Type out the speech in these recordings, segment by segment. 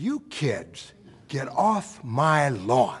You kids, get off my lawn.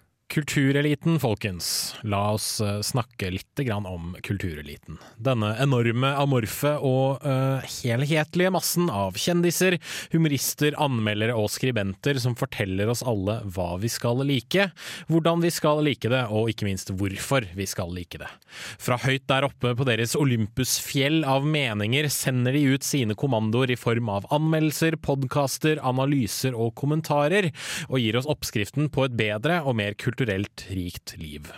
Kultureliten, folkens. La oss eh, snakke litt om kultureliten. Denne enorme, amorfe og uh, helhetlige massen av kjendiser, humorister, anmeldere og skribenter som forteller oss alle hva vi skal like, hvordan vi skal like det, og ikke minst hvorfor vi skal like det. Fra høyt der oppe på deres Olympusfjell av meninger sender de ut sine kommandoer i form av anmeldelser, podkaster, analyser og kommentarer, og gir oss oppskriften på et bedre og mer kulturelt rikt liv.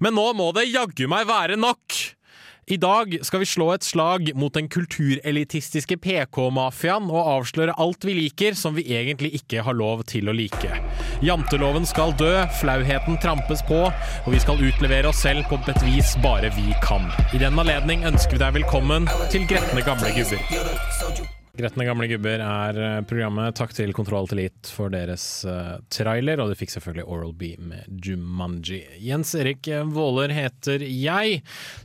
Men nå må det jaggu meg være nok! I dag skal vi slå et slag mot den kulturelitistiske PK-mafiaen og avsløre alt vi liker som vi egentlig ikke har lov til å like. Janteloven skal dø, flauheten trampes på, og vi skal utlevere oss selv på et vis bare vi kan. I den anledning ønsker vi deg velkommen til Gretne gamle gubber. Gretne gamle gubber er eh, programmet. Takk til Kontroll til for deres uh, trailer, og du fikk selvfølgelig Oral B med Jumanji. Jens Erik Våler heter jeg,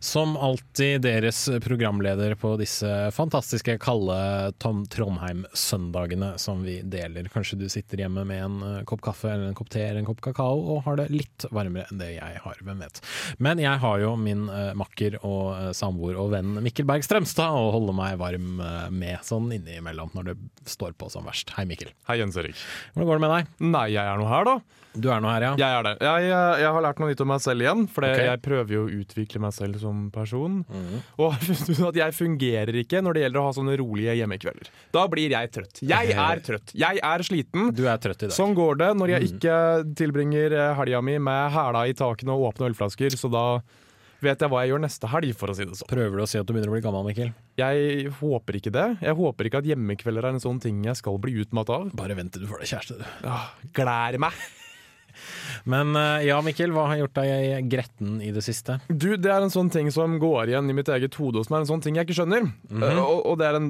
som alltid deres programleder på disse fantastiske kalde Trondheim-søndagene som vi deler. Kanskje du sitter hjemme med en kopp kaffe eller en kopp te eller en kopp kakao og har det litt varmere enn det jeg har, hvem vet. Men jeg har jo min makker og samboer og venn Mikkel Berg Strømstad å holde meg varm med sånn innimellom når det står på som verst. Hei, Mikkel. Hei, Jens Erik. Hvordan går det med deg? Nei, jeg er nå her, da. Du er nå her, ja? Jeg er det. Jeg, jeg, jeg har lært noe nytt om meg selv igjen, for okay. jeg prøver jo å utvikle meg selv som person. Mm. Og har funnet ut at jeg fungerer ikke når det gjelder å ha sånne rolige hjemmekvelder. Da blir jeg trøtt. Jeg er trøtt. Jeg er sliten. Du er trøtt i dag. Sånn går det når jeg Mhm. ikke tilbringer eh, helga mi med hæla i takene og åpne ølflasker, så da vet jeg hva jeg gjør neste helg, for å si det sånn. Prøver du å si at du begynner å bli gammel, Mikkel? Jeg håper ikke det. Jeg håper ikke at hjemmekvelder er en sånn ting jeg skal bli utmatt av. Bare vent til du får deg kjæreste, du. Ja, glær meg! Men eh, ja, Mikkel, hva har gjort deg gretten i det siste? Du, Det er en sånn ting som går igjen i mitt eget hode, som er en sånn ting jeg ikke skjønner. Eh, og, og det er en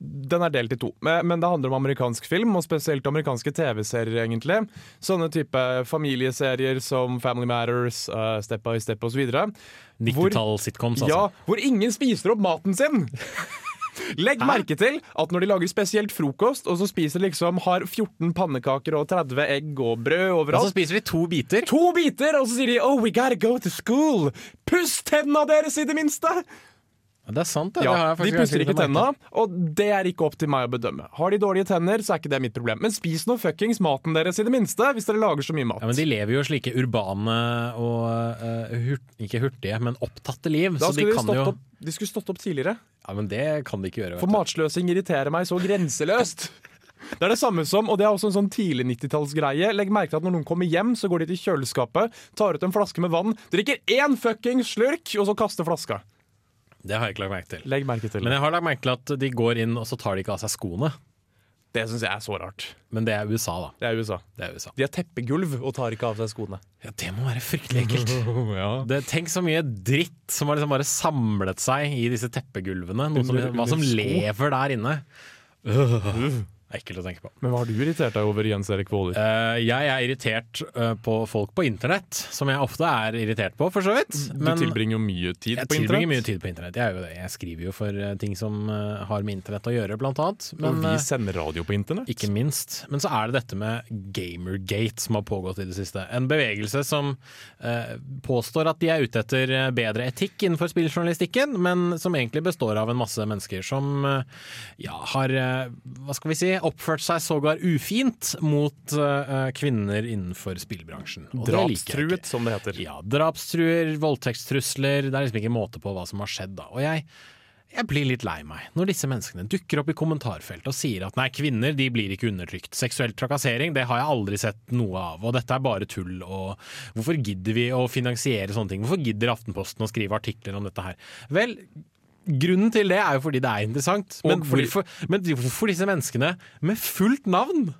den er delt i to, men, det handler om amerikansk film, og spesielt amerikanske TV-serier. egentlig. Sånne type familieserier som Family Matters, uh, Step by Step osv. 90-tall-sitcoms, altså. Ja, hvor ingen spiser opp maten sin! Legg merke til at når de lager spesielt frokost, og så spiser liksom har 14 pannekaker og 30 egg og brød overalt Og så spiser de to biter. To biter, og så sier de 'oh, we gotta go to school'. Puss tenna deres, i det minste! Ja, det er sant, det. Ja, det de pusser ikke tenna, og det er ikke opp til meg å bedømme. Har de dårlige tenner, så er ikke det mitt problem. Men spis nå fuckings maten deres, i det minste, hvis dere lager så mye mat. Ja, men De lever jo slike urbane og uh, hurt, ikke hurtige, men opptatte liv. da så de kan jo opp, de skulle stått opp tidligere. Ja, Men det kan de ikke gjøre. For matsløsing irriterer meg så grenseløst. Det er det samme som, og det er også en sånn tidlig 90-tallsgreie. Legg merke til at når noen kommer hjem, så går de til kjøleskapet, tar ut en flaske med vann, drikker én fuckings slurk, og så kaster flaska. Det har jeg ikke lagt merke til. Legg merke til Men jeg har lagt merke til at de går inn, og så tar de ikke av seg skoene. Det syns jeg er så rart. Men det er USA, da. Det er USA. Det er USA. De har teppegulv og tar ikke av seg skoene. Ja, Det må være fryktelig ekkelt. ja. Det, tenk så mye dritt som har liksom bare samlet seg i disse teppegulvene. Noe som, hva som lever der inne. Øh. Ekkelt å tenke på. Men hva har du irritert deg over, Jens Erik Våler? Uh, jeg er irritert uh, på folk på internett, som jeg ofte er irritert på, for så vidt. du tilbringer jo mye tid på internett? jeg tilbringer mye tid på internett. Jeg, er jo det. jeg skriver jo for eh, ting som uh, har med internett å gjøre, blant annet. og Men, vi eh, sender radio på internett. ikke minst. Men så er det dette med Gamergate som har pågått i det siste. En bevegelse som påstår at de er ute etter bedre etikk innenfor spilljournalistikken, men som egentlig består av en masse mennesker som ja, har hva skal vi si, oppført seg sågar ufint mot uh, kvinner innenfor spillbransjen. Og. Drapstruet, som det heter. Ja, drapstruer, voldtektstrusler, det er liksom ikke måte på hva som har skjedd da. Og jeg, jeg blir litt lei meg når disse menneskene dukker opp i kommentarfeltet og sier at nei, kvinner de blir ikke undertrykt. Seksuell trakassering det har jeg aldri sett noe av, og dette er bare tull. Og hvorfor gidder vi å finansiere sånne ting? Hvorfor gidder Aftenposten å skrive artikler om dette her? Vel, Grunnen til det er jo fordi det er interessant. Men, hvorfor, men hvorfor disse menneskene med fullt navn?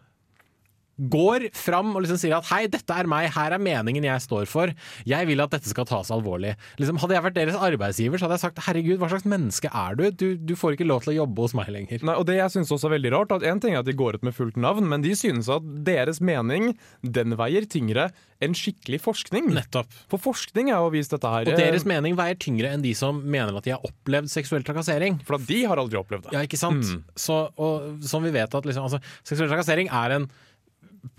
Går fram og liksom sier at hei, dette er meg, her er meningen jeg står for, jeg vil at dette skal tas alvorlig. Liksom, hadde jeg vært deres arbeidsgiver, så hadde jeg sagt herregud, hva slags menneske er du? Du, du får ikke lov til å jobbe hos meg lenger. Nei, og det jeg synes også er veldig rart, at en ting er at de går ut med fullt navn, men de synes at deres mening den veier tyngre enn skikkelig forskning. Nettopp. For forskning er jo vist dette her. Og eh, deres mening veier tyngre enn de som mener at de har opplevd seksuell trakassering. For de har aldri opplevd det. Ja, ikke sant? Så, og som vi vet at liksom, altså, seksuell trakassering er en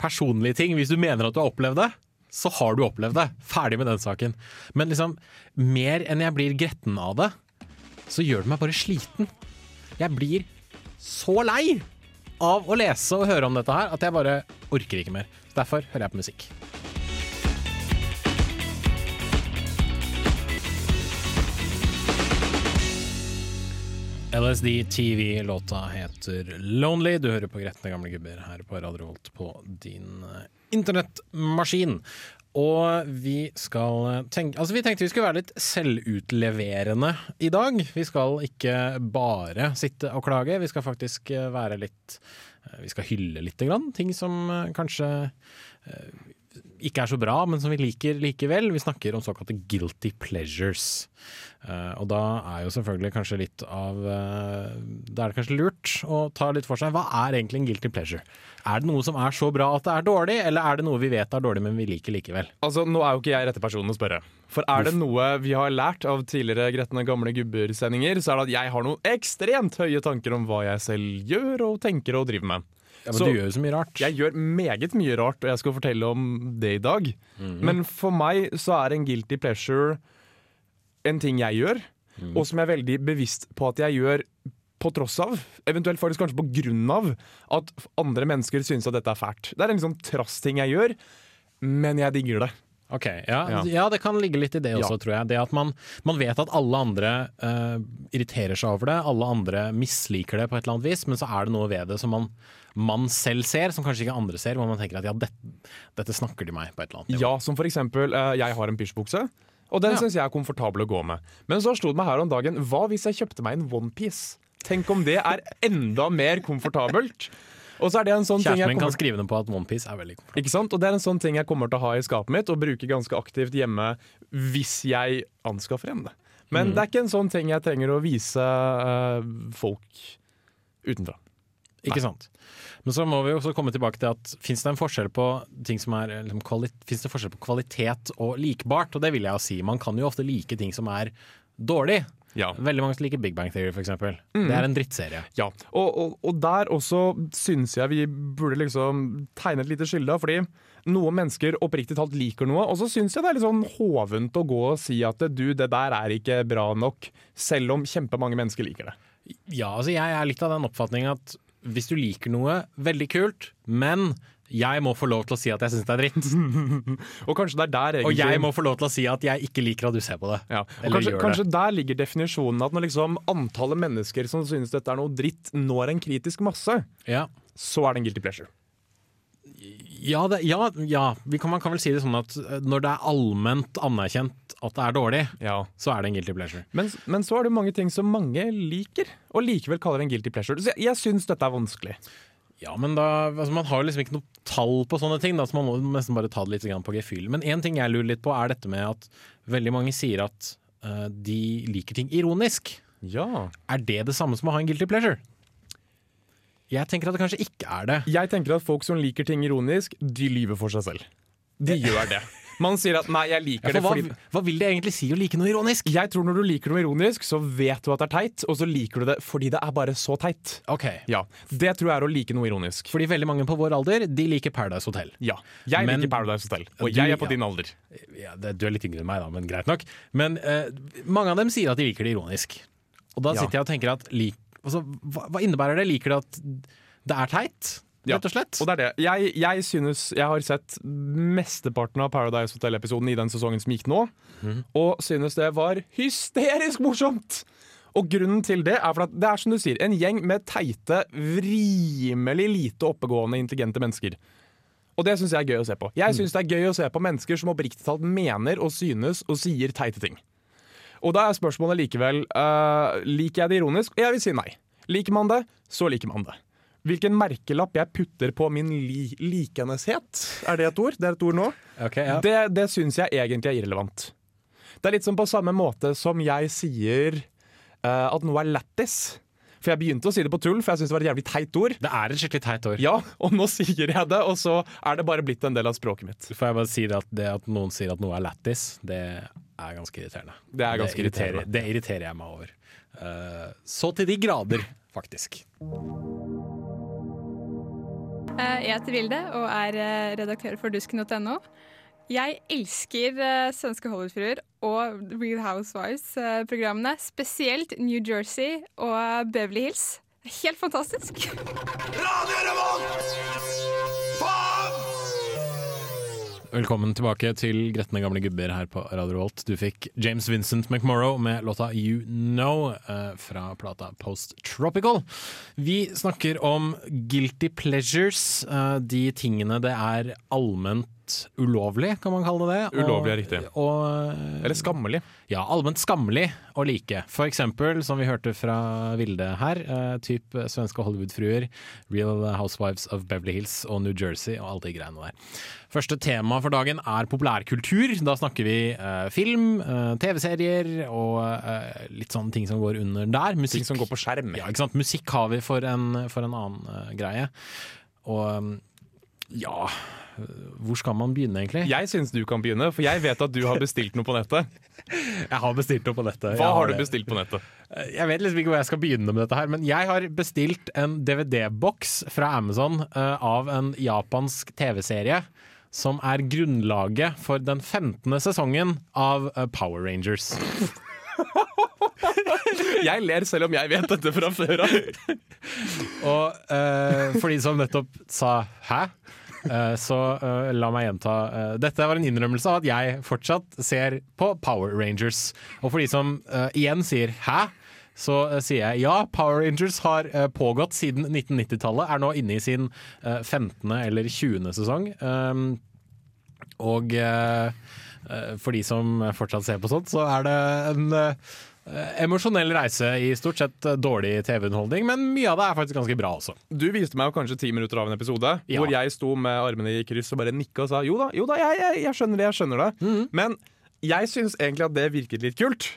personlig ting. Hvis du mener at du har opplevd det, så har du opplevd det. Ferdig med den saken. Men liksom, mer enn jeg blir gretten av det, så gjør det meg bare sliten. Jeg blir så lei av å lese og høre om dette her at jeg bare orker ikke mer. Derfor hører jeg på musikk. LSD TV, låta heter Lonely. Du hører på Gretne gamle gubber her på Radio Volt på din eh, internettmaskin. Og vi skal tenke Altså, vi tenkte vi skulle være litt selvutleverende i dag. Vi skal ikke bare sitte og klage, vi skal faktisk eh, være litt eh, Vi skal hylle lite grann. Ting som eh, kanskje eh, ikke er så bra, men som vi liker likevel. Vi snakker om såkalte guilty pleasures. Uh, og da er jo selvfølgelig kanskje litt av uh, Da er det kanskje lurt å ta litt for seg. Hva er egentlig en guilty pleasure? Er det noe som er så bra at det er dårlig, eller er det noe vi vet er dårlig, men vi liker likevel? Altså, Nå er jo ikke jeg rette personen å spørre. For er det noe vi har lært av tidligere Gretne gamle gubber-sendinger, så er det at jeg har noen ekstremt høye tanker om hva jeg selv gjør og tenker og driver med. Ja, men Så- du gjør jo så mye rart. Jeg gjør meget mye rart, og jeg skal fortelle om det i dag. Men for meg så er en guilty pleasure en ting jeg gjør, og som jeg er veldig bevisst på at jeg gjør på tross av, eventuelt faktisk kanskje på grunn av, at andre mennesker synes at dette er fælt. Det er en sånn trass-ting jeg gjør, men jeg digger det. Ok, ja, ja. Ja. det kan ligge litt i det også, Ja. tror jeg. Det at man, man vet at alle andre uh, irriterer seg over det, alle andre misliker det på et eller annet vis, men så er det noe ved det som man, man selv ser, som kanskje ikke andre ser, hvor man tenker at ja, dette, dette snakker de meg på et eller annet nivå. Ja, som for eksempel, eh, jeg har en pysjbukse, og den Ja. synes jeg er komfortabel å gå med. Men så slo det meg her om dagen, hva hvis jeg kjøpte meg en onepiece? Tenk om det er enda mer komfortabelt. Og så er det en sånn ting Kjæresten min kan skrive ned på at OnePiece er veldig komfortabelt. Ikke sant? Og det er en sånn ting jeg kommer til å ha i skapet mitt og bruke ganske aktivt hjemme hvis jeg anskaffer en. Men det er ikke en sånn ting jeg trenger å vise uh, folk utenfra. Ikke sant? Men så må vi også komme tilbake til at fins det en forskjell på ting som er liksom, det forskjell på kvalitet og likbart? Og det vil jeg jo si. Man kan jo ofte like ting som er dårlig. Ja. Veldig mange som liker Big Bang Theory, for eksempel. Det er en drittserie. Ja, og, og, og der også syns jeg vi burde liksom tegne et lite skille. Fordi noen mennesker oppriktig talt liker noe, og så syns jeg det er litt sånn hovent å gå og si at du, det der er ikke bra nok, selv om kjempemange mennesker liker det. Ja, altså jeg er litt av den oppfatning at hvis du liker noe veldig kult, men jeg må få lov til å si at jeg syns det er dritt. Og kanskje det er der Og jeg må få lov til å si at jeg ikke liker at du ser på det. ja. og Eller kanskje, kanskje det. der ligger definisjonen at når liksom antallet mennesker som synes dette er noe dritt, når en kritisk masse, Ja, så er det en guilty pleasure. ja, det, ja, ja. Vi kan, man kan vel si det sånn at eh, når det er allment anerkjent at det er dårlig, Ja. så er det en guilty pleasure. Men, men så er det mange ting som mange liker, og likevel kaller det en guilty pleasure. Så jeg, jeg syns dette er vanskelig. Ja, men da, altså Man har jo liksom ikke noe tall på sånne ting, da, så man må nesten bare ta det litt på gefühl. Men én ting jeg lurer litt på, er dette med at veldig mange sier at uh, de liker ting ironisk. Ja. Er det det samme som å ha en guilty pleasure? Jeg tenker at det kanskje ikke er det. Jeg tenker at folk som liker ting ironisk, de lyver for seg selv. De gjør det. Man sier at 'nei, jeg liker det for fordi hva, hva vil det egentlig si å like noe ironisk? Jeg tror når du liker noe ironisk, så vet du at det er teit, og så liker du det fordi det er bare så teit. Ok, Ja, Det tror jeg er å like noe ironisk. Fordi veldig mange på vår alder De liker Paradise Hotel. Ja. Jeg Men- liker Paradise Hotel, og Du- jeg er på ja. din alder. Ja, det, du er litt yngre enn meg, da, men greit nok. Men eh, mange av dem sier at de liker det ironisk. Og da Ja. sitter jeg og tenker at lik, altså, hva, hva innebærer det? Liker det at det er teit? Ja, Rett og slett? Og det er det. Jeg, jeg synes Jeg har sett mesteparten av Paradise Hotel-episoden i den sesongen som gikk nå, og synes det var hysterisk morsomt! Og grunnen til det er for at det er som du sier, en gjeng med teite, rimelig lite oppegående, intelligente mennesker. Og det syns jeg er gøy å se på. Jeg syns det er gøy å se på mennesker som oppriktig talt mener og synes og sier teite ting. Og da er spørsmålet likevel uh, Liker jeg det ironisk? Jeg vil si nei. Liker man det, så liker man det. Hvilken merkelapp jeg putter på min li likenhetshet. Er det et ord? Det er et ord nå. Okay, ja. Det, det syns jeg egentlig er irrelevant. Det er litt som på samme måte som jeg sier uh, at noe er lættis. For jeg begynte å si det på tull, for jeg syntes det var et jævlig teit ord. Det er et skikkelig teit ord. Ja, og nå sier jeg det, og så er det bare blitt en del av språket mitt. Får jeg bare si det at det at noen sier at noe er lættis, det er ganske irriterende. Det er ganske irriterer, irriterende. det irriterer jeg meg over. Uh, så til de grader, faktisk. Eh, Jeg heter Vilde og er eh, redaktør for dusken.no. Jeg elsker eh, svenske Hollywood-fruer og Real Housewives-programmene. Spesielt New Jersey og Beverly Hills. Helt fantastisk! Helt fantastisk. Velkommen tilbake til Gretne gamle gubber her på Radio Volt. Du fikk James Vincent McMorrow med låta You Know eh, fra plata Post Tropical. Vi snakker om guilty pleasures, eh, de tingene det er allment ulovlig, kan man kalle det. det. Ulovlig er riktig. Og, eh, Eller skammelig. ja, allment skammelig å like. For eksempel, som vi hørte fra Vilde her, uh, typ svenske Hollywood-fruer, Real Housewives of Beverly Hills og New Jersey og alle de greiene der. Første tema for dagen er populærkultur. Da snakker vi uh, film, uh, TV-serier og eh, litt sånne ting som går under der. Musikk, Ting som går på skjerm. ja, ikke sant? Musikk har vi for en, for en annen eh, greie. Og um, ja Hvor skal man begynne, egentlig? Jeg syns du kan begynne, for jeg vet at du har bestilt noe på nettet. Jeg har bestilt noe på nettet. Hva har, har du bestilt på nettet? Jeg vet liksom ikke hvor jeg skal begynne med dette her, men jeg har bestilt en DVD-boks fra Amazon uh, av en japansk TV-serie. Som er grunnlaget for den 15. sesongen av eh, Power Rangers. Jeg ler selv om jeg vet dette fra før av. Og uh, for de som nettopp sa 'hæ', eh, så eh, la meg gjenta. eh, dette var en innrømmelse av at jeg fortsatt ser på Power Rangers. Og for de som eh, igjen sier 'hæ', så uh, sier jeg ja, Power Rangers har uh, pågått siden 1990-tallet. Er nå inne i sin uh, 15. eller 20. sesong. Um, og eh, eh, for de som fortsatt ser på sånt, så er det en eh, emosjonell reise i stort sett eh, dårlig TV-underholdning, men mye av det er faktisk ganske bra også. Du viste meg jo kanskje ti minutter av en episode Ja. hvor jeg sto med armene i kryss og bare nikka og sa jo da, jo da, jeg, jeg, jeg skjønner det, jeg skjønner det. Mhm. Men jeg syns egentlig at det virket litt kult.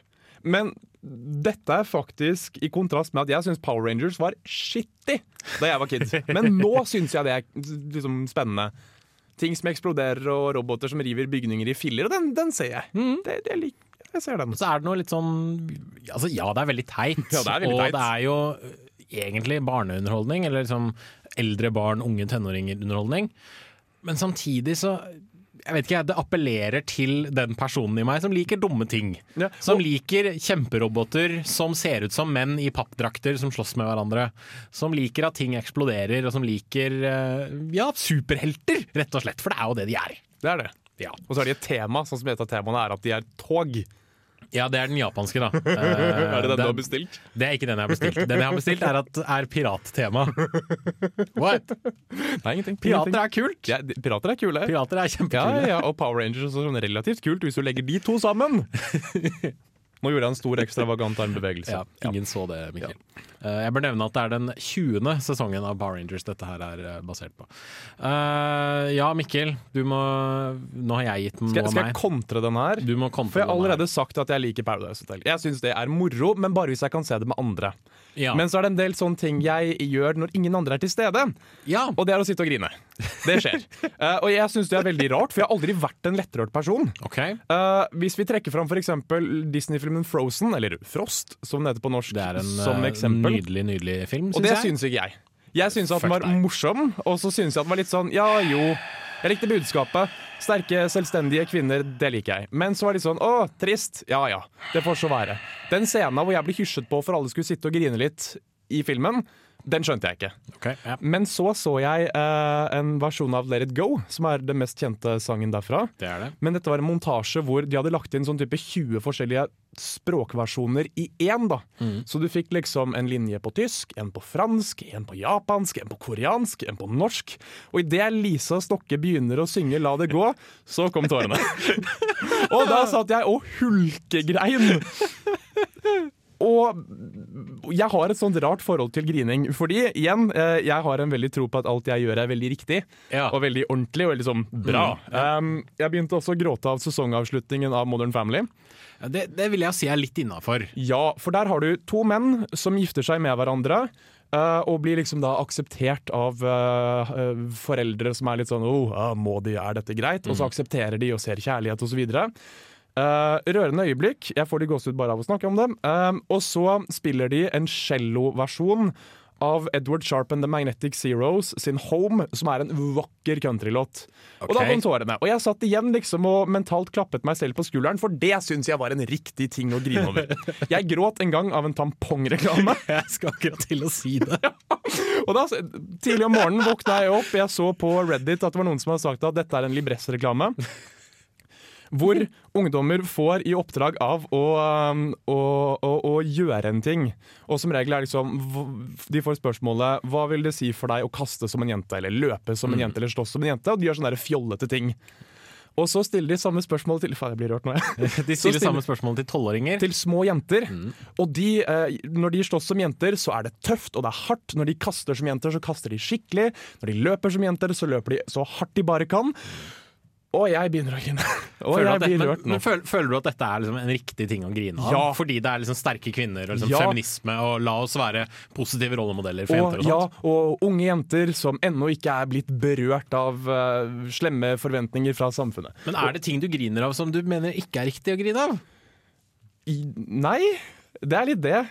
Men dette er faktisk i kontrast med at jeg syns Power Rangers var shitty da jeg var kid. Men nå syns jeg det er liksom spennende. Ting som eksploderer og roboter som river bygninger i filler, og den, den ser jeg. Mhm. Det, det lik, jeg ser den. Så er det noe litt sånn altså Ja, det er veldig teit, Ja, det er veldig og teit. det er jo øh, egentlig barneunderholdning, eller liksom eldre barn, unge tenåringer-underholdning. Men samtidig så jeg vet ikke, Det appellerer til den personen i meg som liker dumme ting. Ja, Som liker kjemperoboter som ser ut som menn i pappdrakter som slåss med hverandre. Som liker at ting eksploderer, og som liker øh, ja, superhelter, rett og slett. For det er jo det de er. Det er det. Ja, Og så er de et tema, sånn som et av temaene er at de er tog. Ja det er den japanske, da. Er det den du har bestilt? Det er ikke den jeg har bestilt. Den jeg har bestilt er, at, er pirattema. What? Nei, ingenting. Pirater er kult! Ja, de- pirater er kule. Pirater er Ja, kjempekule. ja, og Power Rangers er sånn relativt kult hvis du legger de to sammen. Nå gjorde jeg en stor ekstravagant armbevegelse. Ja, ingen så det, Mikkel. Eh, jeg bør nevne at det er den 20. sesongen av Power Rangers dette her er eh, basert på. Uh, ja, Mikkel, du må Nå har jeg gitt noe Skal, skal jeg kontre den her? Du må kontre For jeg har den her. allerede sagt at jeg liker Paradise Hotel. Jeg syns det er moro, men bare hvis jeg kan se det med andre. Ja. Men så er det en del sånne ting jeg gjør når ingen andre er til stede. ja. Og det er å sitte og grine. Det skjer. uh, og jeg syns det er veldig rart, for jeg har aldri vært en lettrørt person. Okay. Uh, hvis vi trekker fram f.eks. Disney-filmen Frozen, eller Frost, som den heter på norsk, Det er en som eh, eksempel. nydelig, nydelig film, Og det syns ikke jeg. Jeg syns at den var morsom, og så syns jeg at den var litt sånn ja jo. Jeg likte budskapet. Sterke, selvstendige kvinner, det liker jeg. Men så var de sånn å, trist. Ja ja, det får så være. Den scenen hvor jeg ble hysjet på for alle skulle sitte og grine litt i filmen, den skjønte jeg ikke. Okay, ja. Men så så jeg eh, en versjon av Let It Go, som er den mest kjente sangen derfra. Det er det. Men dette var en montasje hvor de hadde lagt inn sånn type 20 forskjellige språkversjoner i én. da. Så du fikk liksom en linje på tysk, en på fransk, en på japansk, en på koreansk, en på norsk. Og idet Lisa Stokke begynner å synge 'La det gå', så kom tårene. og da satt jeg og hulkegrein. Og jeg har et sånt rart forhold til grining. Fordi igjen, eh, jeg har en veldig tro på at alt jeg gjør er veldig riktig. Ja. Og veldig ordentlig og veldig sånn bra. Um, jeg begynte også å gråte av sesongavslutningen av Modern Family. Ja, Det, det vil jeg si er litt innafor. Ja, for der har du to menn som gifter seg med hverandre. eh, og blir liksom da akseptert av uh, foreldre som er litt sånn oh, må de, er dette greit? Og så aksepterer de og ser kjærlighet osv. Uh, rørende øyeblikk. Jeg får de gåsehud bare av å snakke om det. Uh, og så spiller de en celloversjon av Edward Sharp and The Magnetic Zeros sin Home, som er en vakker countrylåt. Og da kom tårene. Og jeg satt igjen liksom og mentalt klappet meg selv på skulderen, for det syns jeg var en riktig ting å grine over. Jeg gråt en gang av en tampongreklame. Jeg skal akkurat til å si det. Og da, Tidlig om morgenen våkna jeg opp, jeg så på Reddit at det var noen som hadde sagt at dette er en Libress-reklame. Hvor ungdommer får i oppdrag av å, um, å, å, å gjøre en ting. Og som regel er liksom De får spørsmålet Hva vil det si for deg å kaste som en jente, eller løpe som en jente, eller slåss som en jente? Og de gjør sånne fjollete ting. Og så stiller de samme spørsmål til Faen, jeg blir rørt nå, jeg. De stiller samme spørsmål til tolvåringer. til små jenter. Og de, eh, når de slåss som jenter, så er det tøft og det er hardt. Når de kaster som jenter, så kaster de skikkelig. Når de løper som jenter, så løper de så hardt de bare kan. Og jeg begynner å grine. Og Føler jeg det, blir men, rørt nå. men føler, føler du at dette er liksom en riktig ting å grine av? Ja. Fordi det er liksom sterke kvinner og liksom Ja. feminisme, og la oss være positive rollemodeller for Og, jenter og sånt? ja, og unge jenter som ennå ikke er blitt berørt av uh, slemme forventninger fra samfunnet. Men er det ting du griner av som du mener ikke er riktig å grine av? I, nei, det er litt det.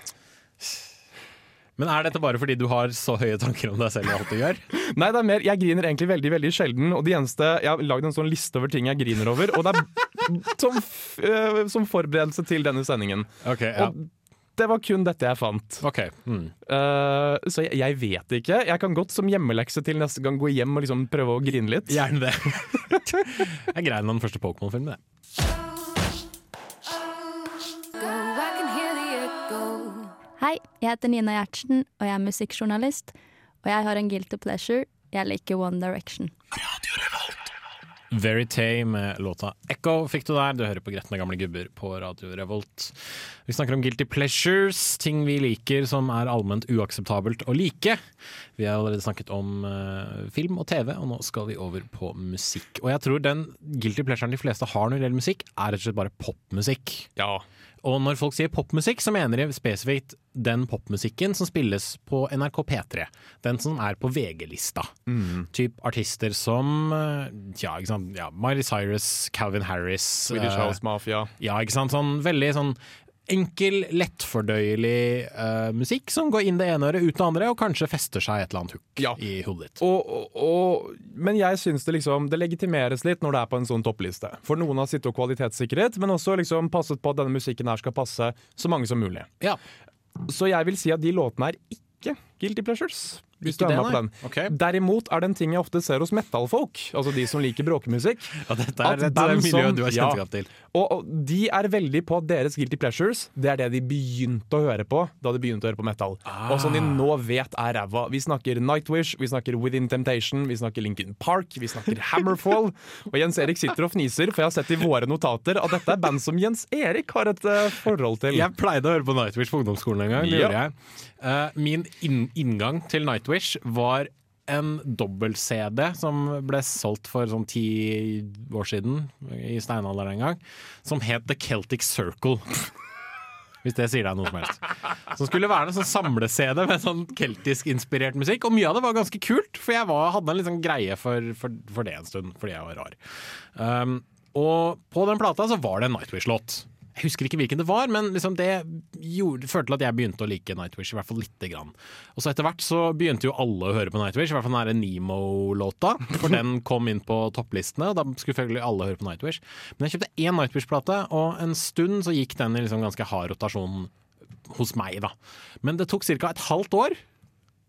Men er dette bare fordi du har så høye tanker om deg selv i alt du gjør? Nei, det er mer, jeg griner egentlig veldig veldig sjelden. Og de eneste, Jeg har lagd en sånn liste over ting jeg griner over, og det er som, øh, som forberedelse til denne sendingen. Ok, ja. Og det var kun dette jeg fant. Ok, mm. Uh, så jeg, jeg vet ikke. Jeg kan godt som hjemmelekse til neste gang gå hjem og liksom prøve å grine litt. Gjerne det. jeg grein av den første Pokémon-filmen, jeg. Hei, jeg heter Nina Gjertsen, og jeg er musikkjournalist. Og jeg har en guilty pleasure. Jeg liker One Direction. Very med låta Echo fikk du der. Du hører på Gretne gamle gubber på Radio Revolt. Vi snakker om guilty pleasures, ting vi liker som er allment uakseptabelt å like. Vi har allerede snakket om uh, film og TV, og nå skal vi over på musikk. Og jeg tror den guilty pleasuren de fleste har når det gjelder musikk, er rett og slett bare popmusikk. Ja. Og når folk sier popmusikk, så mener de spesifikt den popmusikken som spilles på NRK P3. Den som er på VG-lista. Typ artister som eh, ja, ikke sant? Ja, Miley Cyrus, Calvin Harris Swedish eh, House Mafia. Ja, ikke sant? Sånn veldig sånn enkel, lettfordøyelig uh, musikk som går inn det ene øret, ut det andre, og kanskje fester seg et eller annet hook Ja. i hodet ditt. Og, og, men jeg syns det liksom Det legitimeres litt når det er på en sånn toppliste. For noen har sittet og kvalitetssikret, men også liksom passet på at denne musikken her skal passe så mange som mulig. Ja, Så jeg vil si at de låtene er ikke guilty pleasures. Ikke det, nei. den. Ok. Derimot er det en ting jeg ofte ser hos metal-folk, altså de som liker bråkemusikk. Ja, dette er et eh, miljø du har ja. kjennskap til. Og, og de er veldig på at deres guilty pleasures Det er det de begynte å høre på da de begynte å høre på metal. Og som de nå vet er ræva. Vi snakker Nightwish, vi snakker Within Temptation, vi snakker Linkin Park, vi snakker Hammerfall. Og Jens Erik sitter og fniser, for jeg har sett i våre notater at dette er band som Jens Erik har et uh, forhold til. Jeg pleide å høre på Nightwish på ungdomsskolen en gang. Det Ja. gjorde jeg. Uh, min inn inngang til Nightwish var en dobbel-CD som ble solgt for sånn ti år siden, i steinalderen en gang, som het The Celtic Circle. Hvis det sier deg noe som helst. Som skulle være en sånn samle-CD med sånn keltisk-inspirert musikk. Og mye av det var ganske kult, for jeg var, hadde en sånn greie for, for, for det en stund, fordi jeg var rar. Um, og på den plata så var det en Nightwish-låt. Jeg husker ikke hvilken det var, men liksom det gjorde, førte til at jeg begynte å like Nightwish, i hvert fall lite grann. Og så etter hvert så begynte jo alle å høre på Nightwish, i hvert fall den derre Nemo-låta. For den kom inn på topplistene, og da skulle selvfølgelig alle høre på Nightwish. Men jeg kjøpte én Nightwish-plate, og en stund så gikk den i liksom ganske hard rotasjon hos meg, da. Men det tok ca. et halvt år,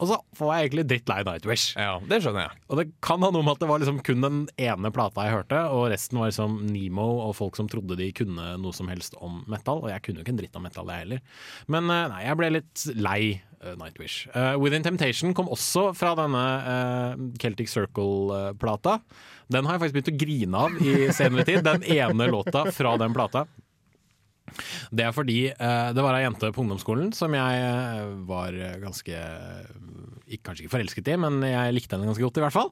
og så var jeg egentlig drittlei Nightwish. Ja, det skjønner jeg. Og det kan ha noe med at det var liksom kun den ene plata jeg hørte, og resten var liksom Nemo og folk som trodde de kunne noe som helst om metal. Og jeg kunne jo ikke en dritt om metal, jeg heller. Men eh, nei, jeg ble litt lei eh, Nightwish. Uh, Within Temptation kom også fra denne uh, Celtic Circle-plata. Den har jeg faktisk begynt å grine av i senere tid. Den ene låta fra den plata. Det er fordi eh, det var ei jente på ungdomsskolen som jeg eh, var ganske ikke, Kanskje ikke forelsket i, men jeg likte henne ganske godt, i hvert fall.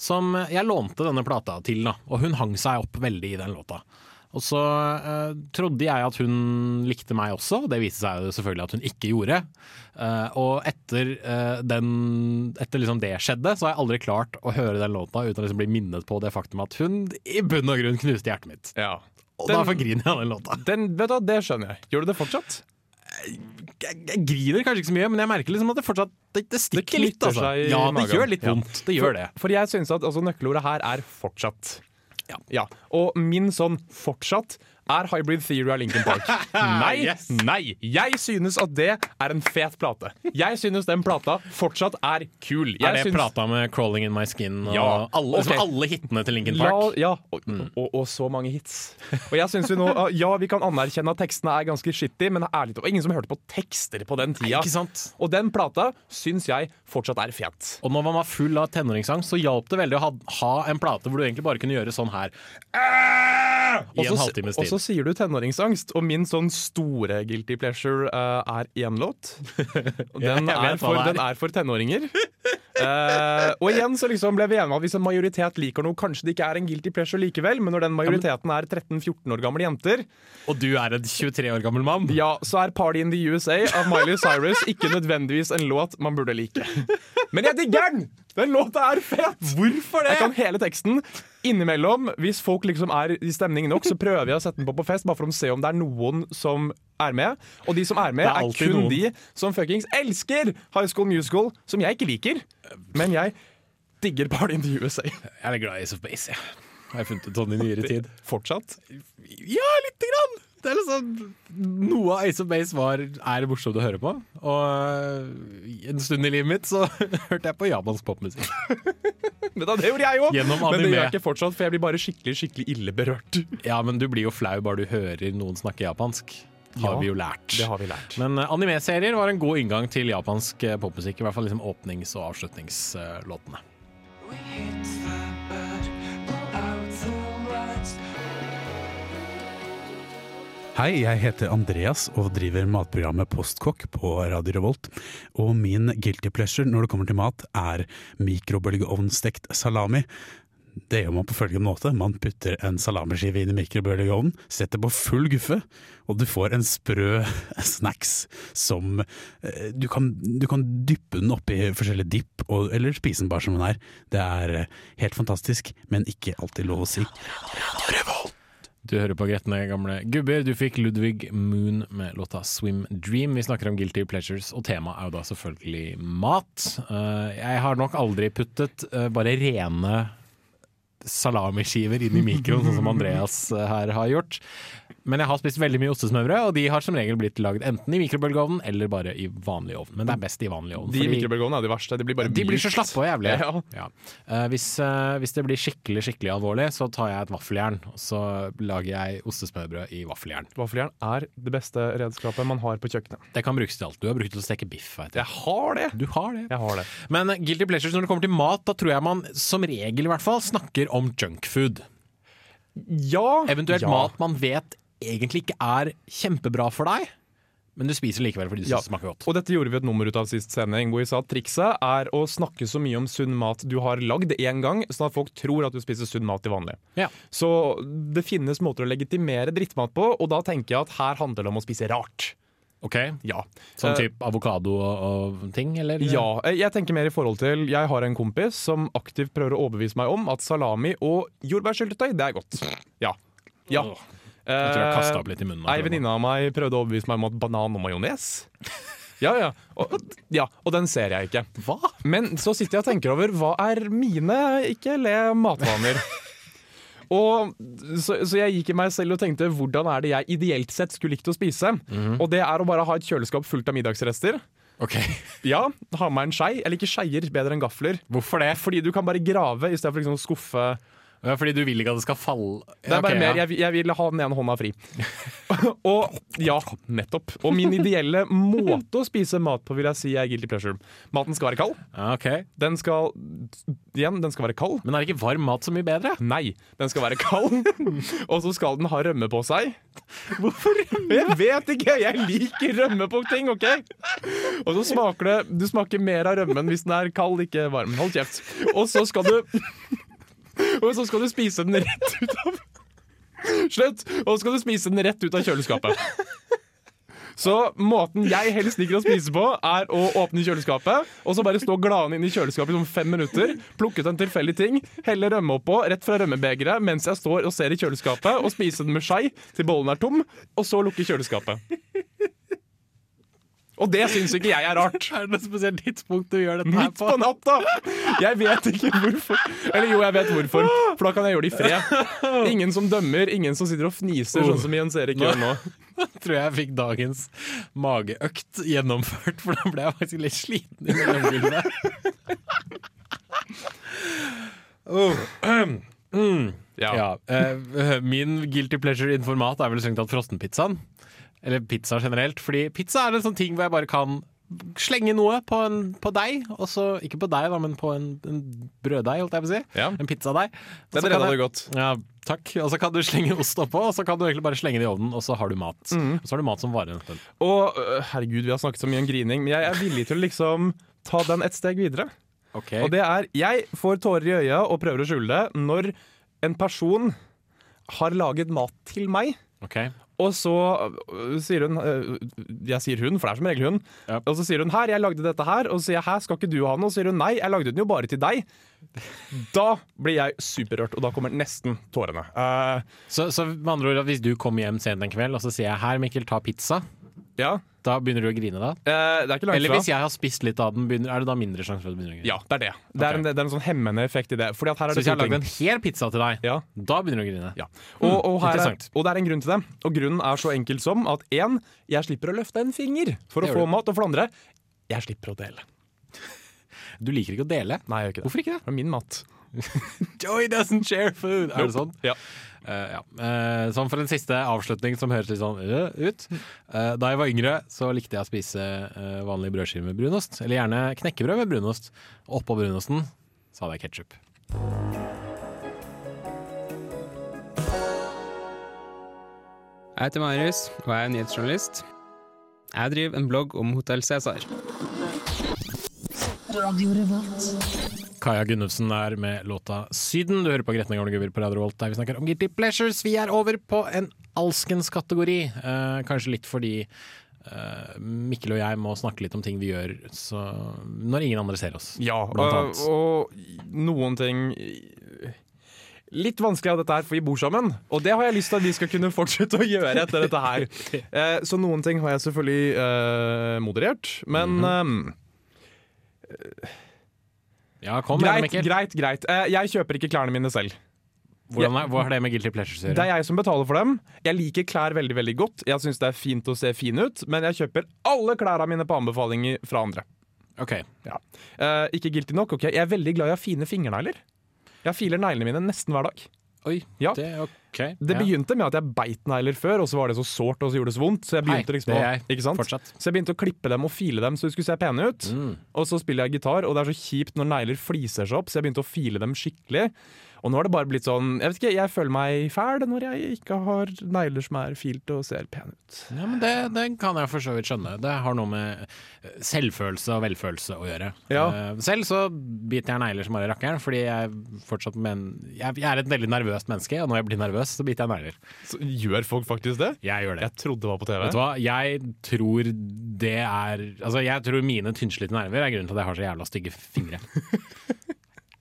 Som jeg lånte denne plata til, da. Og hun hang seg opp veldig i den låta. Og så uh, trodde jeg at hun likte meg også, og det viste seg jo selvfølgelig at hun ikke gjorde. Uh, og etter, uh, den, etter liksom det skjedde, så har jeg aldri klart å høre den låta uten å liksom bli minnet på det faktum at hun i bunn og grunn knuste hjertet mitt. Ja. Og Den- derfor griner jeg av den låta. Den, vet du, Det skjønner jeg. Gjør du det fortsatt? Jeg, jeg griner kanskje ikke så mye, men jeg merker liksom at det fortsatt Det, det stikker det litt, altså. Ja, det gjør litt Ja. vondt. Det gjør det. For jeg synes at altså, nøkkelordet her er 'fortsatt'. Ja. Og min sånn 'fortsatt' er Hybrid Theory av Lincoln Park. Nei, Yes. nei! Jeg synes at det er en fet plate. Jeg synes den plata fortsatt er kul. Jeg er det synes- plata med 'Crawling In My Skin' og Ja, alle, okay. alle hitene til Linkin La, Park? ja, og, og, og så mange hits. Og jeg synes vi nå, Ja, vi kan anerkjenne at tekstene er ganske shitty, men ærlig talt, ingen som hørte på tekster på den tida. Sant? Og den plata syns jeg fortsatt er fet. Og når man var full av tenåringsangst, så hjalp det veldig å ha, ha en plate hvor du egentlig bare kunne gjøre sånn her. I en halvtimes tid. Så sier du tenåringsangst, og min sånn store guilty pleasure uh, er én låt. Den, er for, den er for tenåringer. Uh, og igjen så liksom ble vi enige om at hvis en majoritet liker noe, kanskje det ikke er en guilty pleasure likevel, men når den majoriteten er 13-14 år gamle jenter, Og du er en 23 år gammel mann? ja, så er Party in the USA av Miley Cyrus ikke nødvendigvis en låt man burde like. Men jeg digger den! Den låta er fet! Hvorfor det? Jeg kan hele teksten. Innimellom, hvis folk liksom er i stemning nok, så prøver jeg å sette den på på fest, bare for å se om det er noen som er med. Og de som er med, Det er er, alltid kun noen. de som fuckings elsker High School Musical, som jeg ikke liker. Men jeg digger Party in the USA. Jeg er litt glad i Ace of Base, jeg. Har jeg funnet ut sånn i nyere tid. Fortsatt. Ja, lite grann! Det er liksom Noe av Ace of Base var, er morsomt å høre på. Og øh, en stund i livet mitt så hørte jeg på japansk popmusikk. Men da, det gjorde jeg òg! Men det gjør jeg ikke fortsatt, for jeg blir bare skikkelig skikkelig ille berørt. Ja, men du blir jo flau bare du hører noen snakke japansk. Har Ja, vi jo lært. Det har vi lært. Men uh, animeserier var en god inngang til japansk eh, popmusikk. I hvert fall liksom åpnings- og avslutningslåtene. Hei, jeg heter Andreas og driver matprogrammet Postkokk på Radio Revolt. Og min guilty pleasure når det kommer til mat, er mikrobølgeovnstekt salami. Det gjør man på følgende måte. Man putter en salamiskive inn i mikrobølgeovnen, setter på full guffe, og du får en sprø snacks som eh, du kan, du kan dyppe den oppi forskjellige dipp, eller spise den bare som den er. Det er eh, helt fantastisk, men ikke alltid lov å si. Du hører på gretne gamle gubber. Du fikk Ludvig Moon med låta 'Swim Dream'. Vi snakker om guilty pleasures, og temaet er jo da selvfølgelig mat. Eh, jeg har nok aldri puttet eh, bare rene salamiskiver inn i mikroen, sånn som Andreas eh, her har gjort. Men jeg har spist veldig mye ostesmørbrød, og de har som regel blitt lagd enten i mikrobølgeovnen eller bare i vanlig ovn. Men det er best i vanlig ovn. De fordi- mikrobølgeovnene er de verste. De blir bare de blir så slappe og jævlige. Ja. Ja. Uh, hvis, uh, hvis det blir skikkelig skikkelig alvorlig, så tar jeg et vaffeljern. Og så lager jeg ostesmørbrød i vaffeljern. Vaffeljern er det beste redskapet man har på kjøkkenet. Det kan brukes til alt. Du har brukt det til å steke biff. Jeg. Jeg har det! Du har det. Jeg har det. Men eh, guilty pleasures når det kommer til mat, da tror jeg man som regel i hvert fall snakker om junkfood. Ja! Eventuelt ja. mat man vet egentlig ikke er kjempebra for deg, men du spiser likevel fordi du Ja. smaker godt. Og dette gjorde vi et nummer ut av sist sending, hvor vi sa at trikset er å snakke så mye om sunn mat du har lagd én gang, sånn at folk tror at du spiser sunn mat til vanlig. Ja. Så det finnes måter å legitimere drittmat på, og da tenker jeg at her handler det om å spise rart. Ok, Ja. Sånn Eh, type avokado og, og ting, eller? Ja, eh, jeg tenker mer i forhold til Jeg har en kompis som aktivt prøver å overbevise meg om at salami og jordbærsyltetøy, det er godt. Ja. ja. Åh, Jeg tror jeg Eh, kasta opp litt i munnen. Ei venninne av meg prøvde å overbevise meg om at banan og majones Ja, ja. Og, ja. og den ser jeg ikke. Hva? Men så sitter jeg og tenker over hva er mine ikke le matvaner. Og så, så jeg gikk i meg selv og tenkte hvordan er det jeg ideelt sett skulle likt å spise? Og det er å bare ha et kjøleskap fullt av middagsrester. Ok, Ja, ha med en skei. Jeg liker skeier bedre enn gafler. Hvorfor det? Fordi du kan bare grave istedenfor liksom å skuffe Ja, fordi du vil ikke at det skal falle Det er bare okay, mer, ja. jeg, jeg vil ha den ene hånda fri. og ja, nettopp. Og min ideelle måte å spise mat på vil jeg si er guilty pleasure. Maten skal være kald. Okay. Den skal Igjen, den skal være kald. Men er ikke varm mat så mye bedre? Nei, den skal være kald. og så skal den ha rømme på seg. Hvorfor? rømme? Jeg vet ikke! Jeg liker rømme på ting, OK? Og så smaker det Du smaker mer av rømmen hvis den er kald, ikke varm. Hold kjeft. Og så skal du Og så skal du spise den rett ut av Slutt! Og så skal du spise den rett ut av kjøleskapet. Så måten jeg helst liker å spise på, er å åpne kjøleskapet, og så bare stå gladen inn i kjøleskapet i sånn fem minutter, plukke ut en tilfeldig ting, helle rømme oppå rett fra rømmebegeret mens jeg står og ser i kjøleskapet, og spise den med skei til bollen er tom, og så lukke kjøleskapet. Og det syns ikke jeg er rart. Er det noe spesielt tidspunkt du gjør dette her Midt på natta! Jeg vet ikke hvorfor. Eller jo, jeg vet hvorfor, for da kan jeg gjøre det i fred. Ingen som dømmer, ingen som sitter og fniser, sånn som Jens Erik gjør nå. tror jeg jeg fikk dagens mageøkt gjennomført, for da ble jeg faktisk litt sliten i mellomgulvet. oh. mm. Ja. Ja, eh, min guilty pleasure-informat er vel strengt tatt frossenpizzaen. Eller pizza generelt. Fordi pizza er en sånn ting hvor jeg bare kan slenge noe på, en, på deig, og så Ikke på deig, men på en, en brøddeig, holdt jeg på å si. Ja. En pizzadeig. Den redda du godt. Ja, takk. Og så kan du slenge ost oppå, og så kan du egentlig bare slenge det i ovnen, og så har du mat. Mm. Og så har du mat som stund. Og øh, herregud, vi har snakket så mye om grining, men jeg er villig til å liksom ta den et steg videre. Okay. Og det er Jeg får tårer i øya og prøver å skjule det når en person har laget mat til meg. Ok. Og så øh, sier hun øh, Jeg sier hun, for det er som regel hun. Ja. Og så sier hun 'her, jeg lagde dette her', og så sier jeg 'hæ, skal ikke du ha noe?' Og så sier hun 'nei, jeg lagde den jo bare til deg'. Da blir jeg superrørt, og da kommer nesten tårene. Uh, Så, så med andre ord, hvis du kommer hjem sent en kveld, og så sier jeg 'her, Mikkel, ta pizza', ja, da begynner du å grine da? eh, det er ikke langt Eller hvis jeg har spist litt av den, begynner, er det da mindre sjanse for at du begynner å grine? Ja, det er det. Det er, en, det er en sånn hemmende effekt i det. Fordi at her er Så det hvis jeg har lagd ting. en hel pizza til deg, Ja. da begynner du å grine? Ja. Og, og, her er, interessant. og det er en grunn til det. Og grunnen er så enkel som at én, jeg slipper å løfte en finger for å Det gjør få du. mat. Og for det andre, jeg slipper å dele. Du liker ikke å dele? Nei, jeg gjør ikke det. Hvorfor ikke det? Det er min mat. Joy doesn't share food! Er det sånn? Ja. Uh, ja. Uh, sånn for en siste avslutning som høres litt sånn uh, ut. Eh, da jeg var yngre, så likte jeg å spise uh, vanlige brødskiver med brunost. Eller gjerne knekkebrød med brunost. Oppå brunosten så hadde jeg ketsjup. Jeg heter Marius, og jeg er nyhetsjournalist. Jeg driver en blogg om Hotell Cæsar. Kaja Gunnufsen er med låta 'Syden'. Du hører på Gretne gamle gubber på Radio Volt, der vi snakker om guilty pleasures. Vi er over på en alskens kategori. Eh, kanskje litt fordi eh, Mikkel og jeg må snakke litt om ting vi gjør så, når ingen andre ser oss. Ja, Blant og, annet. og noen ting Litt vanskelig av dette her, for vi bor sammen. Og det har jeg lyst til at vi skal kunne fortsette å gjøre etter dette her. Eh, så noen ting har jeg selvfølgelig eh, moderert. Men Mhm. eh, Ja, kom greit, med greit, greit. Eh, jeg kjøper ikke klærne mine selv. Hvordan er, hva har det med guilty pleasures å Det er jeg som betaler for dem. Jeg liker klær veldig veldig godt. Jeg syns det er fint å se fin ut, men jeg kjøper alle klærne mine på anbefalinger fra andre. Ok, Eh, ikke guilty nok. ok Jeg er veldig glad i å ha fine fingernegler. Jeg filer neglene mine nesten hver dag. Oi, Ja. det er ok. Det Ja. begynte med at jeg beit negler før, og så var det så sårt og så gjorde det så vondt. Så jeg begynte Hei, liksom å, jeg. ikke sant? Så jeg begynte å klippe dem og file dem så de skulle se pene ut. Mm. Og så spiller jeg gitar, og det er så kjipt når negler fliser seg opp, så jeg begynte å file dem skikkelig. Og nå har det bare blitt sånn Jeg vet ikke, jeg føler meg fæl når jeg ikke har negler som er filt og ser pen ut. Ja, men det, det kan jeg for så vidt skjønne. Det har noe med eh, selvfølelse og velfølelse å gjøre. Ja. Eh, Selv så biter jeg negler som bare rakkeren, fordi jeg fortsatt men, jeg, jeg er et veldig nervøst menneske, og når jeg blir nervøs, så biter jeg negler. Så gjør folk faktisk det? Jeg gjør det. Jeg trodde det var på TV. Vet du hva, jeg tror det er Altså, jeg tror mine tynnslitte nerver er grunnen til at jeg har så jævla stygge fingre.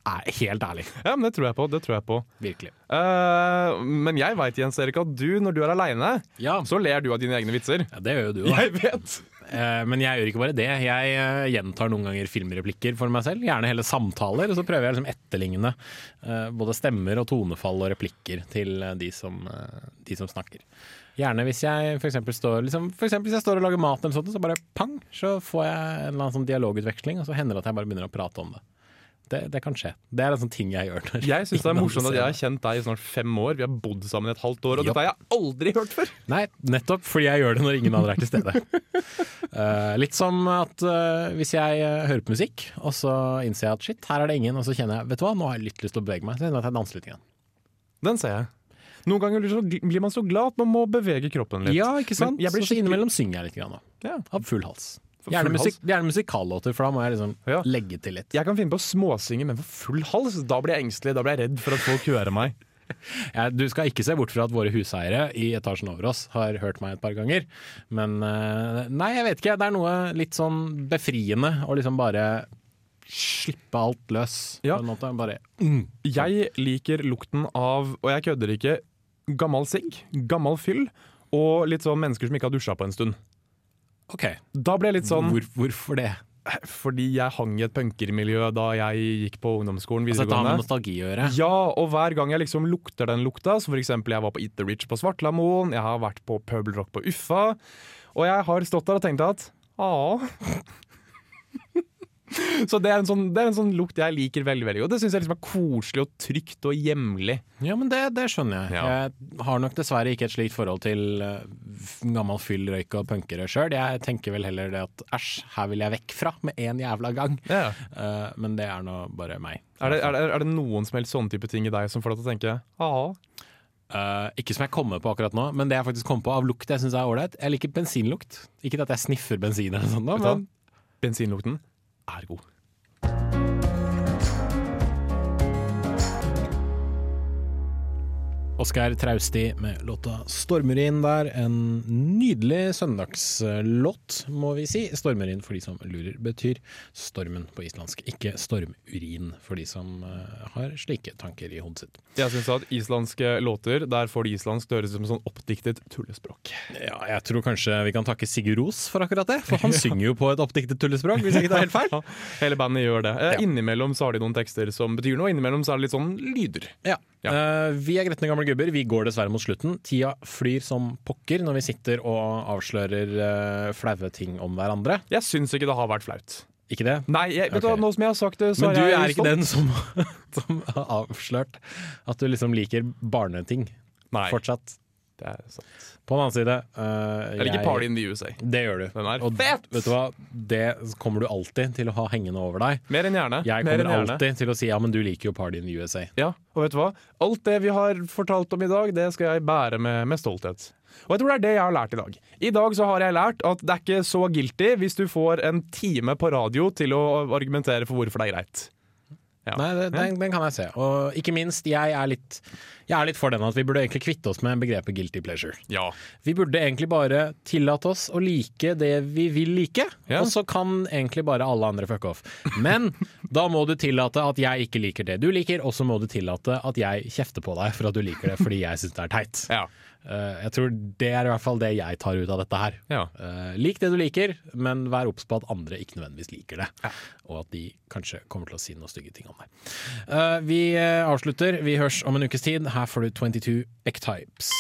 Nei, helt ærlig. Ja, men Det tror jeg på. det tror jeg på Virkelig. Uh, Men jeg veit, Jens Erik, at du, når du er aleine, Ja, så ler du av dine egne vitser. ja det gjør jo du òg. Jeg vet! Uh, Men jeg gjør ikke bare det. Jeg uh, gjentar noen ganger filmreplikker for meg selv. Gjerne hele samtaler. Og så prøver jeg liksom etterligne både stemmer og tonefall og replikker til de som, de som snakker. Gjerne hvis jeg for eksempel står, liksom, for hvis jeg står og lager mat, eller sånt, så bare pang, så får jeg en eller annen sånn dialogutveksling, og så hender det at jeg bare begynner å prate om det. Det, det kan skje. Det er en sånn ting jeg gjør. Jeg syns det er morsomt at jeg har kjent deg i snart fem år. Vi har bodd sammen i et halvt år, og Jopp. dette har jeg aldri hørt før! Nei, nettopp fordi jeg gjør det når ingen andre er til stede. uh, litt som at uh, hvis jeg uh, hører på musikk, og så innser jeg at shit, her er det ingen, og så kjenner jeg vet du hva, nå har jeg litt lyst til å bevege meg, så kjenner jeg at jeg danser litt igjen. Den ser jeg. Noen ganger blir man så glad at man må bevege kroppen litt. Ja, ikke sant? Men jeg blir så innimellom synger jeg litt grann, da. Ja. Av full hals. Gjerne, musik gjerne musikallåter, for da må jeg liksom Ja. legge til litt. Jeg kan finne på å småsynge, men for full hals, da blir jeg engstelig. Da blir jeg redd for at folk hører meg. Ja, du skal ikke se bort fra at våre huseiere i etasjen over oss har hørt meg et par ganger. Men eh, nei, jeg vet ikke. Det er noe litt sånn befriende å liksom bare slippe alt løs. Ja. På en måte. Bare, Jeg liker lukten av, og jeg kødder ikke, gammel sigg, gammel fyll og litt sånn mennesker som ikke har dusja på en stund. OK, Da ble jeg litt sånn Hvor, hvorfor det? Fordi jeg hang i et punkermiljø da jeg gikk på ungdomsskolen Altså, dette har med nostalgi å gjøre. Ja, og hver gang jeg liksom lukter den lukta, for eksempel jeg var på Eat the Rich på Svartlamoen, jeg har vært på Pøbelrock Rock på Uffa, og jeg har stått der og tenkt at ah. Så det er, en sånn, det er en sånn lukt jeg liker veldig veldig godt. Det syns jeg liksom er koselig og trygt og hjemlig. Ja, men det, det skjønner jeg. Ja. Jeg har nok dessverre ikke et slikt forhold til eh, gammel fyll, røyk og punkere sjøl. Jeg tenker vel heller det at æsj, her vil jeg vekk fra med en jævla gang. Ja. Uh, men det er nå bare meg. Er, det, er, det, er det noen som helst sånne type ting i deg som får deg til å tenke ah. Uh, ikke som jeg kommer på akkurat nå, men det jeg faktisk kom på av lukt jeg syns er ålreit. Jeg liker bensinlukt. Ikke at jeg sniffer bensin eller du hva? men Bensinlukten er god. Oskar Trausti med låta 'Stormurin' der. En nydelig søndagslåt, må vi si. Stormurin, for de som lurer, betyr stormen på islandsk. Ikke stormurin, for de som eh, har slike tanker i hodet sitt. Jeg synes at islandske låter, der får de islandsk det høres ut som sånn oppdiktet tullespråk. Ja, jeg tror kanskje vi kan takke Sigurd Ros for akkurat det, for han synger jo på et oppdiktet tullespråk, hvis ikke det er helt feil. Ja, hele bandet gjør det. Eh, Ja. Innimellom så har de noen tekster som betyr noe, innimellom så er det litt sånn lyder. Ja. Uh, vi er gretne gamle gubber. Vi går dessverre mot slutten. Tida flyr som pokker når vi sitter og avslører uh, flaue ting om hverandre. Jeg syns ikke det har vært flaut. Ikke det? Nei, jeg, vet du Ok. nå som jeg har sagt det, så Men du er er ikke den som, som har avslørt at du liksom liker barneting Nei, fortsatt. Det er sant. På den annen side uh, Jeg liker Party in the USA. Det gjør du. Den er Og fet! vet du hva? Det kommer du alltid til å ha hengende over deg. Mer enn gjerne. Jeg Mer kommer gjerne. alltid til å si ja, men du liker jo Party in the USA. Ja, og vet du hva? Alt det vi har fortalt om i dag, det skal jeg bære med, med stolthet. Og jeg tror det er det jeg har lært i dag. I dag så har jeg lært at det er ikke så guilty hvis du får en time på radio til å argumentere for hvorfor det er greit. Ja. Nei, det, den, den kan jeg se. Og ikke minst, jeg er, litt, jeg er litt for den at vi burde egentlig kvitte oss med begrepet guilty pleasure. Ja. Vi burde egentlig bare tillate oss å like det vi vil like, Ja. og så kan egentlig bare alle andre fuck off. Men da må du tillate at jeg ikke liker det du liker, og så må du tillate at jeg kjefter på deg for at du liker det fordi jeg syns det er teit. Ja. Eh, jeg tror det er i hvert fall det jeg tar ut av dette her. Ja. Eh, lik det du liker, men vær obs på at andre ikke nødvendigvis liker det. Og at de kanskje kommer til å si noen stygge ting om deg. Eh, vi avslutter. Vi høres om en ukes tid. Her får du 22 Ecktypes.